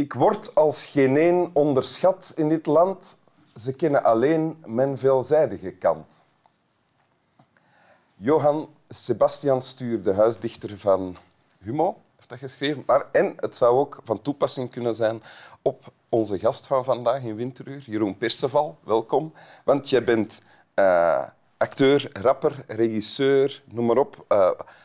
Ik word als geen een onderschat in dit land. Ze kennen alleen mijn veelzijdige kant. Johan Sebastian Stuur, de huisdichter van Humo, heeft dat geschreven. Maar, en het zou ook van toepassing kunnen zijn op onze gast van vandaag in Winteruur, Jeroen Perceval. Welkom. Want jij bent uh, acteur, rapper, regisseur, noem maar op.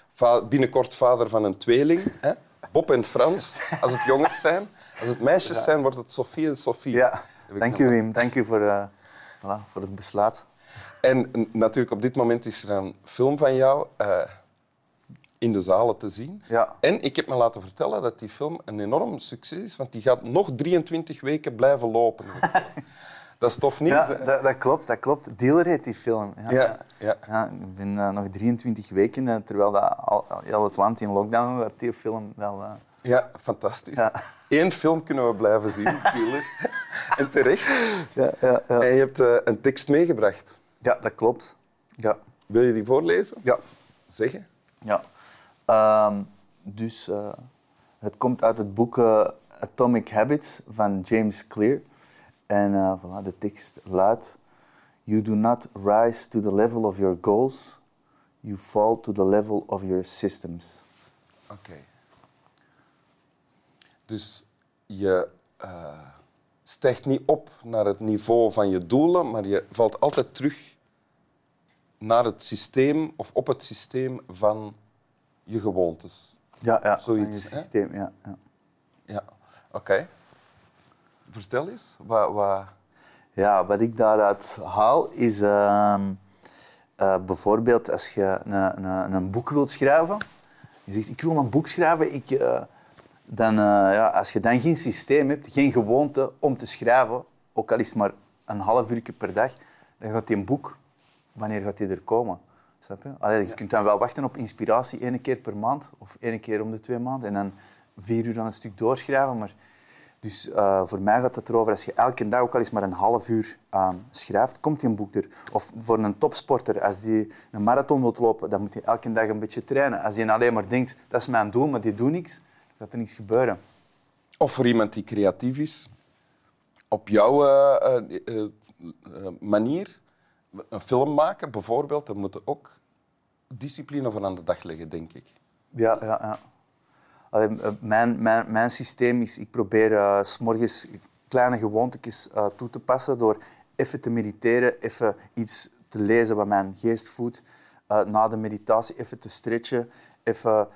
Va binnenkort vader van een tweeling. Hè? Bob en Frans, als het jongens zijn. Als het meisjes zijn, wordt het Sophie en Sophie. Ja, dank u Wim. Dank u voor, uh, voilà, voor het besluit. En natuurlijk, op dit moment is er een film van jou uh, in de zalen te zien. Ja. En ik heb me laten vertellen dat die film een enorm succes is, want die gaat nog 23 weken blijven lopen. dat is tof niet? Ja, dat, dat, klopt, dat klopt. Dealer heet die film. Ja, ja. ja. ja ik ben uh, nog 23 weken, terwijl dat al, het land in lockdown was, die film wel... Uh... Ja, fantastisch. Ja. Eén film kunnen we blijven zien, Dealer. en terecht. Ja, ja, ja. En je hebt een tekst meegebracht. Ja, dat klopt. Ja. Wil je die voorlezen? Ja. Zeggen? Ja. Um, dus uh, het komt uit het boek uh, Atomic Habits van James Clear. En voilà, de tekst luidt: You do not rise to the level of your goals, you fall to the level of your systems. Oké. Okay. Dus je stijgt niet op naar het niveau van je doelen, maar je valt altijd terug naar het systeem of op het systeem van je gewoontes. Ja, ja Zoiets, je systeem, ja. Ja, ja. oké. Vertel eens. Wat, wat... Ja, wat ik daaruit haal is uh, uh, bijvoorbeeld als je een, een, een, boek wilt schrijven. Je zegt, ik wil een boek schrijven. Ik, uh, dan, ja, als je dan geen systeem hebt, geen gewoonte om te schrijven, ook al is het maar een half uur per dag, dan gaat die een boek wanneer gaat die er komen? Snap je? Allee, je kunt dan wel wachten op inspiratie één keer per maand of één keer om de twee maanden en dan vier uur aan een stuk doorschrijven. Maar dus uh, voor mij gaat het erover, als je elke dag ook al eens maar een half uur uh, schrijft, komt die een boek er. Of voor een topsporter, als die een marathon wil lopen, dan moet hij elke dag een beetje trainen. Als hij alleen maar denkt, dat is mijn doel, maar die doet niks, dan gaat er niks gebeuren. Of voor iemand die creatief is, op jouw uh, manier een film maken, bijvoorbeeld, dan moet ook discipline voor aan de dag leggen, denk ik. Ja, ja, ja. Allee, eh, mijn, mijn, mijn systeem is, ik probeer s morgens kleine gewoontes toe te passen door even te mediteren, even iets te lezen wat mijn geest voedt. Na de meditatie even te stretchen, even,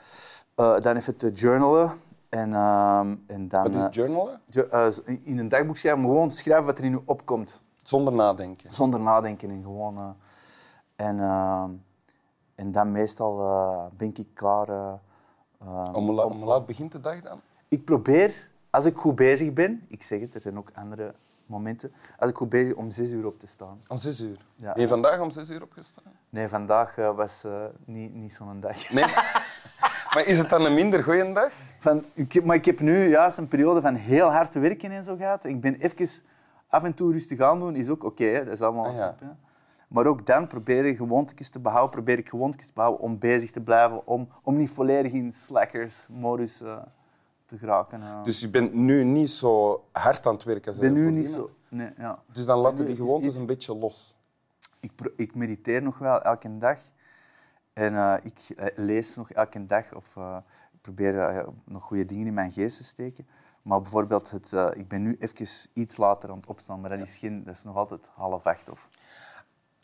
dan even te journalen. En, en dan, wat is journalen? in een dagboek schrijven, gewoon schrijven wat er in je opkomt. Zonder nadenken? Zonder nadenken en gewoon... En, uh, en dan meestal ben ik klaar... om, la om laat begint de dag dan? Ik probeer, als ik goed bezig ben... Ik zeg het, er zijn ook andere momenten. Als ik goed bezig om zes uur op te staan. Om zes uur? Ja. Ben je vandaag om zes uur opgestaan? Nee, vandaag was niet, niet zo'n dag. Nee? maar is het dan een minder goede dag? Van, ik, maar ik heb nu juist een periode van heel hard werken en zo gehad. Ik ben even af en toe rustig aan doen is ook oké. dat is allemaal ah, ja. Maar ook dan probeer ik gewoontes te behouden, probeer ik gewoontes te behouden om bezig te blijven, om, om niet volledig in slackers-modus uh, te geraken. Dus je bent nu niet zo hard aan het werken ben nu niet zo. Nee, ja. Dus dan laten die gewoontes een beetje los. Ik, ik mediteer nog wel elke dag. En uh, ik lees nog elke dag of ik probeer nog goede dingen in mijn geest te steken. Maar bijvoorbeeld, het, ik ben nu even iets later aan het opstaan, maar dat is, geen, dat is nog altijd half acht. Of...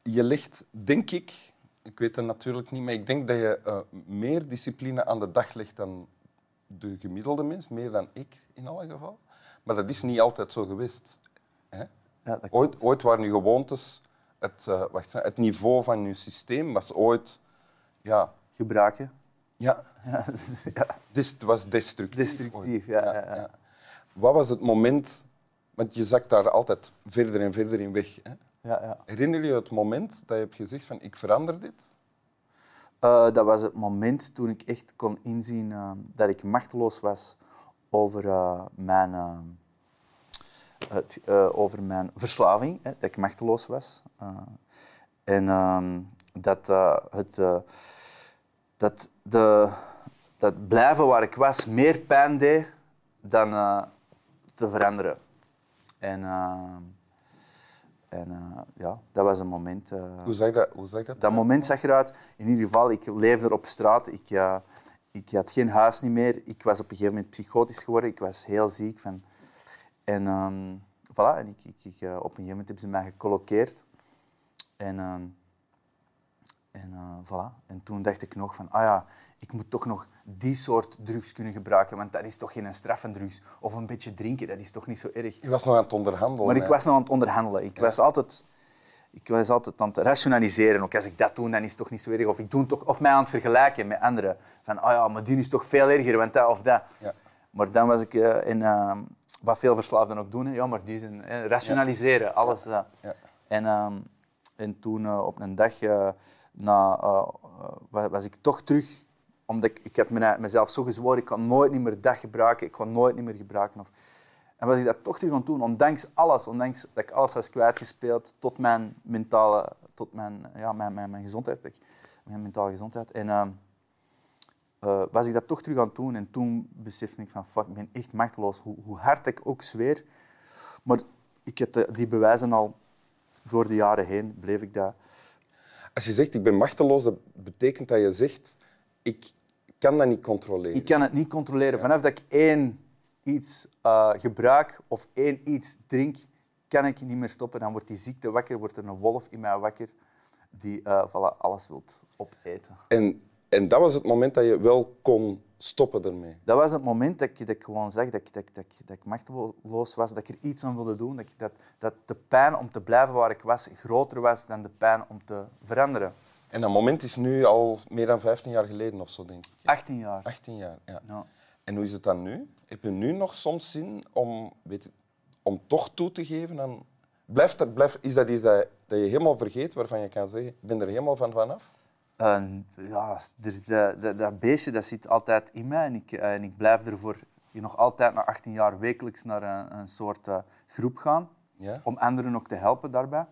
Je legt, denk ik, ik weet het natuurlijk niet, maar ik denk dat je uh, meer discipline aan de dag legt dan de gemiddelde mens, meer dan ik in alle geval. Maar dat is niet altijd zo geweest. Hè? Ja, ooit, ooit waren je gewoontes, het, uh, wacht, het niveau van je systeem was ooit... Ja, Gebruiken. Ja. ja. Dus het was destructief. Destructief, ja, ja, ja. Wat was het moment, want je zakt daar altijd verder en verder in weg. Hè? Ja, ja. Herinner je het moment dat je hebt gezegd van ik verander dit? Uh, dat was het moment toen ik echt kon inzien uh, dat ik machteloos was over, uh, mijn, het, over mijn verslaving. Hè, dat ik machteloos was. en ehm, dat, het, dat, de, dat blijven waar ik was meer pijn deed dan te veranderen. En, uh, en uh, ja, dat was een moment. Uh, hoe, zag dat, hoe zag dat? Dat moment zag eruit. In ieder geval, ik leefde er op straat. Ik, ik had geen huis niet meer. Ik was op een gegeven moment psychotisch geworden. Ik was heel ziek. Van... En um, voilà, en ik, ik, ik op een gegeven moment hebben ze mij gecolloqueerd. En, um, en uh, voilà. En toen dacht ik nog van, ah ja, ik moet toch nog die soort drugs kunnen gebruiken, want dat is toch geen drugs Of een beetje drinken, dat is toch niet zo erg. Je was nog aan het onderhandelen. Maar ik was nog aan het onderhandelen. Ik was altijd... Ik was altijd aan het rationaliseren. Ook als ik dat doe, dan is het toch niet zo erg. Of ik doe toch, of mij aan het vergelijken met anderen. Van, oh ja, maar die is toch veel erger, want dat of dat. Ja. Maar dan was ik uh, in... Uh, wat veel verslaafden ook doen. Hè. Ja, maar die zijn... rationaliseren, ja. alles dat. Ja. En, uh, en toen op een dag na, was ik toch terug omdat ik, ik heb mezelf zo gezworen, ik kan nooit meer dat gebruiken, ik kan nooit meer gebruiken. Of, en was ik dat toch terug gaan doen, ondanks alles, ondanks dat ik alles was kwijtgespeeld, tot mijn mentale, tot mijn, ja, mijn, mijn, mijn gezondheid, mijn mentale gezondheid. En uh, uh, was ik dat toch terug aan het doen en toen besefte ik van, fuck, ik ben echt machteloos, hoe, hoe hard ik ook zweer. Maar ik heb die bewijzen al door de jaren heen, bleef ik dat. Als je zegt, ik ben machteloos, dat betekent dat je zegt, ik kan dat niet controleren. Ik kan het niet controleren. Vanaf dat ik één iets uh, gebruik of één iets drink, kan ik niet meer stoppen. Dan wordt die ziekte wakker, wordt er een wolf in mij wakker die uh, voilà, alles wilt opeten. En, en dat was het moment dat je wel kon stoppen ermee? Dat was het moment dat ik, dat ik gewoon zag dat ik, dat, dat, dat ik machteloos was, dat ik er iets aan wilde doen. Dat, dat, dat de pijn om te blijven waar ik was groter was dan de pijn om te veranderen. En dat moment is nu al meer dan 15 jaar geleden of zo, denk ik. 18 jaar. 18 jaar, ja. ja. En hoe is het dan nu? Heb je nu nog soms zin om, weet je, om toch toe te geven aan... Blijft dat, blijft, is dat iets dat, dat je helemaal vergeet, waarvan je kan zeggen, ik ben er helemaal van vanaf? Ja, dat, dat, dat, beestje dat zit altijd in mij en ik, en ik blijf ervoor nog altijd na 18 jaar wekelijks naar een, een soort uh, groep gaan, ja? om anderen ook te helpen daarbij.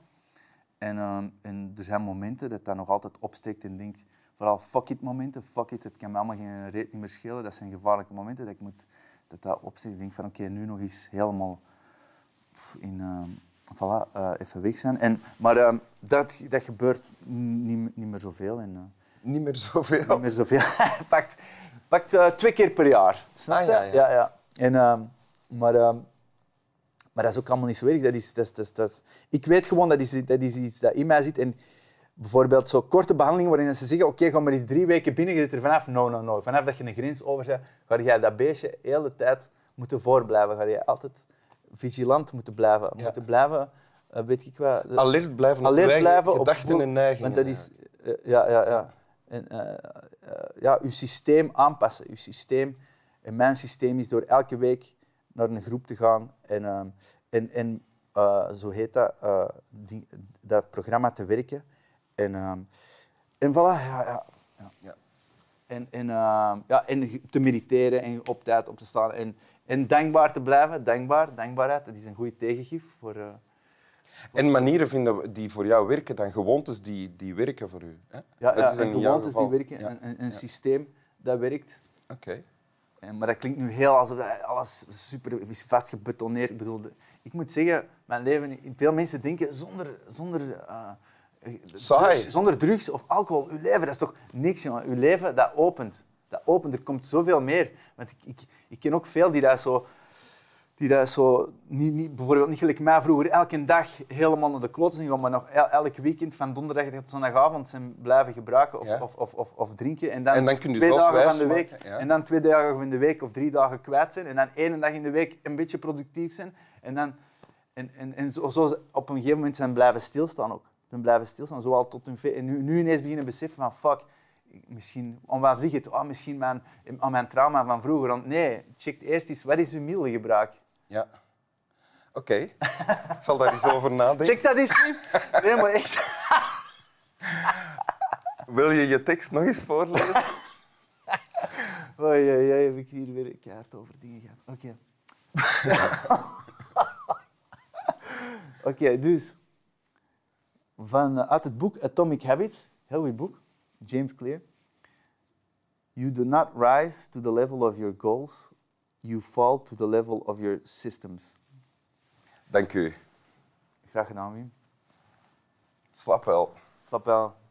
En, uh, en, er zijn momenten dat dat nog altijd opsteekt en denk, vooral fuck it momenten, fuck it, het kan me allemaal geen reet niet meer schelen. Dat zijn gevaarlijke momenten dat ik moet, dat, dat opsteekt. Ik denk van oké, nu nog eens helemaal in, uh, voilà, uh, even weg zijn. En, maar ehm, dat, dat gebeurt niet, niet meer zoveel. En, niet meer zoveel? Niet meer zoveel. pakt pakt twee keer per jaar. Snap ah, ja, ja. ja, ja. En, ehm, maar maar dat is ook allemaal niet zo erg. Dat is, dat dat dat Ik weet gewoon dat is, dat is iets dat in mij zit. En bijvoorbeeld zo korte behandelingen waarin ze zeggen oké, ga maar eens drie weken binnen, je zit er vanaf. No, no, no. Vanaf dat je een grens over ga jij dat beestje de hele tijd moeten voorblijven. Ga je altijd vigilant moeten blijven. Moeten blijven, uh, weet ik wat... Alert blijven alert op blijven gedachten en neigingen. Want dat is... Uh, ja, ja, ja. En, ja, uw systeem aanpassen. Uw systeem... En mijn systeem is door elke week naar een groep te gaan en, uh, en, en zo heet dat, die, dat programma te werken. En, uh, en voilà, ja. ja, ja. En, en, ja, en te mediteren en op tijd op te staan. En, en dankbaar te blijven. Dankbaar, dankbaarheid, dat is een goede tegengif voor... En manieren vinden die voor jou werken, dan gewoontes die, die werken voor u. Hè? Ja, ja en gewoontes die werken, een, een, een systeem dat werkt. Oké. Maar dat klinkt nu heel alsof alles super is vastgebetonneerd. Ik bedoel, ik moet zeggen, mijn leven, veel mensen denken zonder, zonder, uh, drugs, zonder drugs of alcohol, uw leven, dat is toch niks, jongen. Uw leven, dat opent. Dat opent, er komt zoveel meer. Want ik, ik, ik ken ook veel die dat zo die dat zo, niet, niet, bijvoorbeeld niet gelijk mij vroeger, elke dag helemaal naar de kloten zijn gaan, maar nog elk weekend van donderdag tot zondagavond zijn blijven gebruiken of, of, of, of, of, drinken. En dan, en dan kun je twee dagen van de week, En dan twee dagen in de week of drie dagen kwijt zijn. En dan één dag in de week een beetje productief zijn. En, dan, en, en, en zo, zo op een gegeven moment zijn blijven stilstaan ook. Zijn blijven stilstaan, zoal tot hun En nu, nu ineens beginnen beseffen van fuck, misschien, om wat ligt het? Oh, misschien mijn, aan mijn trauma van vroeger. Want nee, check eerst eens, wat is uw middelgebruik? Ja. Oké. Ik zal daar eens over nadenken. Check dat eens niet. Nee, maar echt. Wil je je tekst nog eens voorlezen? Oei, oei, oei, heb ik hier weer keihard over dingen gehad. Oké. Oké, dus van, uh, uit het boek Atomic Habits, heel goed boek, James Clear. You do not rise to the level of your goals you fall to the level of your systems. Dank u. Graag gedaan, Wim. Slap wel. Slap wel.